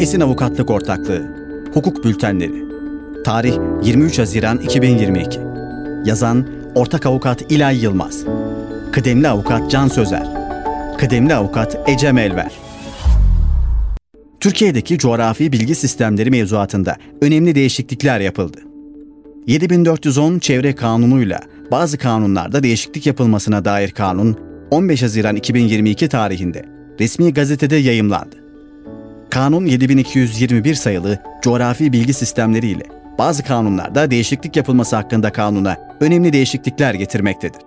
Esin Avukatlık Ortaklığı Hukuk Bültenleri Tarih 23 Haziran 2022 Yazan Ortak Avukat İlay Yılmaz Kıdemli Avukat Can Sözer Kıdemli Avukat Ecem Elver Türkiye'deki coğrafi bilgi sistemleri mevzuatında önemli değişiklikler yapıldı. 7410 Çevre Kanunu'yla bazı kanunlarda değişiklik yapılmasına dair kanun 15 Haziran 2022 tarihinde resmi gazetede yayımlandı. Kanun 7221 sayılı coğrafi bilgi sistemleri ile bazı kanunlarda değişiklik yapılması hakkında kanuna önemli değişiklikler getirmektedir.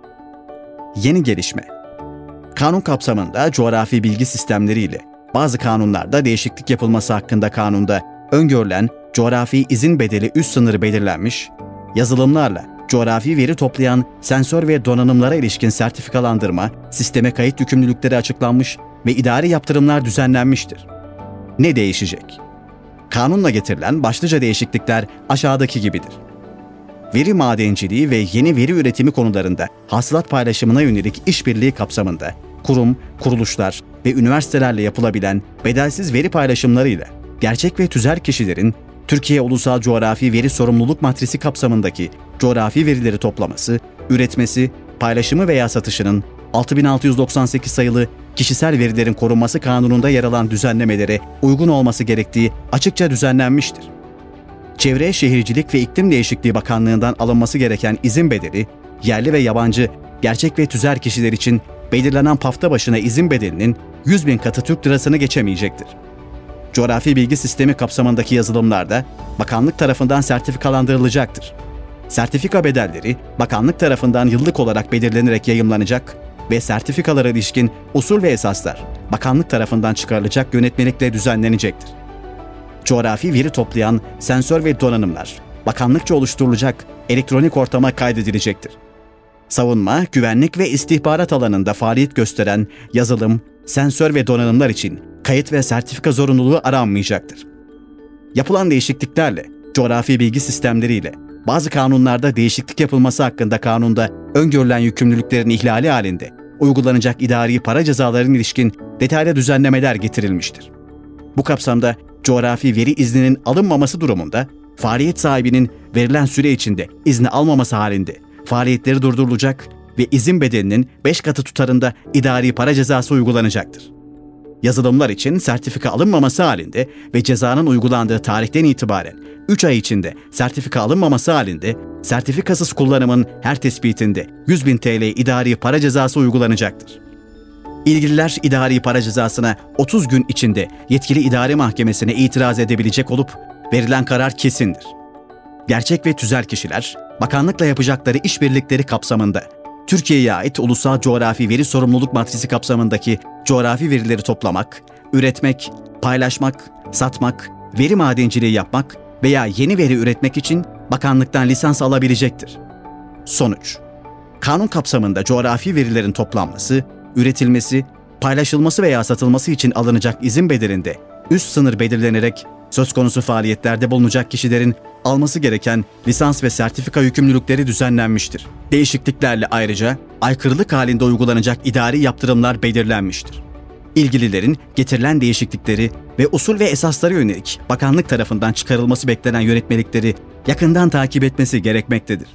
Yeni gelişme Kanun kapsamında coğrafi bilgi sistemleri ile bazı kanunlarda değişiklik yapılması hakkında kanunda öngörülen coğrafi izin bedeli üst sınırı belirlenmiş, yazılımlarla coğrafi veri toplayan sensör ve donanımlara ilişkin sertifikalandırma, sisteme kayıt yükümlülükleri açıklanmış ve idari yaptırımlar düzenlenmiştir. Ne değişecek? Kanunla getirilen başlıca değişiklikler aşağıdaki gibidir. Veri madenciliği ve yeni veri üretimi konularında hasılat paylaşımına yönelik işbirliği kapsamında kurum, kuruluşlar ve üniversitelerle yapılabilen bedelsiz veri paylaşımlarıyla gerçek ve tüzel kişilerin Türkiye Ulusal Coğrafi Veri Sorumluluk Matrisi kapsamındaki coğrafi verileri toplaması, üretmesi, paylaşımı veya satışının 6698 sayılı kişisel verilerin korunması kanununda yer alan düzenlemelere uygun olması gerektiği açıkça düzenlenmiştir. Çevre, Şehircilik ve İklim Değişikliği Bakanlığı'ndan alınması gereken izin bedeli, yerli ve yabancı, gerçek ve tüzel kişiler için belirlenen pafta başına izin bedelinin 100 bin katı Türk lirasını geçemeyecektir. Coğrafi bilgi sistemi kapsamındaki yazılımlarda bakanlık tarafından sertifikalandırılacaktır. Sertifika bedelleri bakanlık tarafından yıllık olarak belirlenerek yayımlanacak ve sertifikalara ilişkin usul ve esaslar bakanlık tarafından çıkarılacak yönetmelikle düzenlenecektir. Coğrafi veri toplayan sensör ve donanımlar bakanlıkça oluşturulacak elektronik ortama kaydedilecektir. Savunma, güvenlik ve istihbarat alanında faaliyet gösteren yazılım, sensör ve donanımlar için kayıt ve sertifika zorunluluğu aranmayacaktır. Yapılan değişikliklerle coğrafi bilgi sistemleriyle bazı kanunlarda değişiklik yapılması hakkında kanunda öngörülen yükümlülüklerin ihlali halinde uygulanacak idari para cezalarının ilişkin detaylı düzenlemeler getirilmiştir. Bu kapsamda coğrafi veri izninin alınmaması durumunda faaliyet sahibinin verilen süre içinde izni almaması halinde faaliyetleri durdurulacak ve izin bedelinin 5 katı tutarında idari para cezası uygulanacaktır. Yazılımlar için sertifika alınmaması halinde ve cezanın uygulandığı tarihten itibaren 3 ay içinde sertifika alınmaması halinde sertifikasız kullanımın her tespitinde 100 bin TL idari para cezası uygulanacaktır. İlgililer idari para cezasına 30 gün içinde yetkili idare mahkemesine itiraz edebilecek olup verilen karar kesindir. Gerçek ve tüzel kişiler bakanlıkla yapacakları işbirlikleri kapsamında Türkiye'ye ait Ulusal Coğrafi Veri Sorumluluk Matrisi kapsamındaki coğrafi verileri toplamak, üretmek, paylaşmak, satmak, veri madenciliği yapmak veya yeni veri üretmek için bakanlıktan lisans alabilecektir. Sonuç Kanun kapsamında coğrafi verilerin toplanması, üretilmesi, paylaşılması veya satılması için alınacak izin bedelinde üst sınır belirlenerek söz konusu faaliyetlerde bulunacak kişilerin alması gereken lisans ve sertifika yükümlülükleri düzenlenmiştir. Değişikliklerle ayrıca aykırılık halinde uygulanacak idari yaptırımlar belirlenmiştir. İlgililerin getirilen değişiklikleri ve usul ve esasları yönelik bakanlık tarafından çıkarılması beklenen yönetmelikleri yakından takip etmesi gerekmektedir.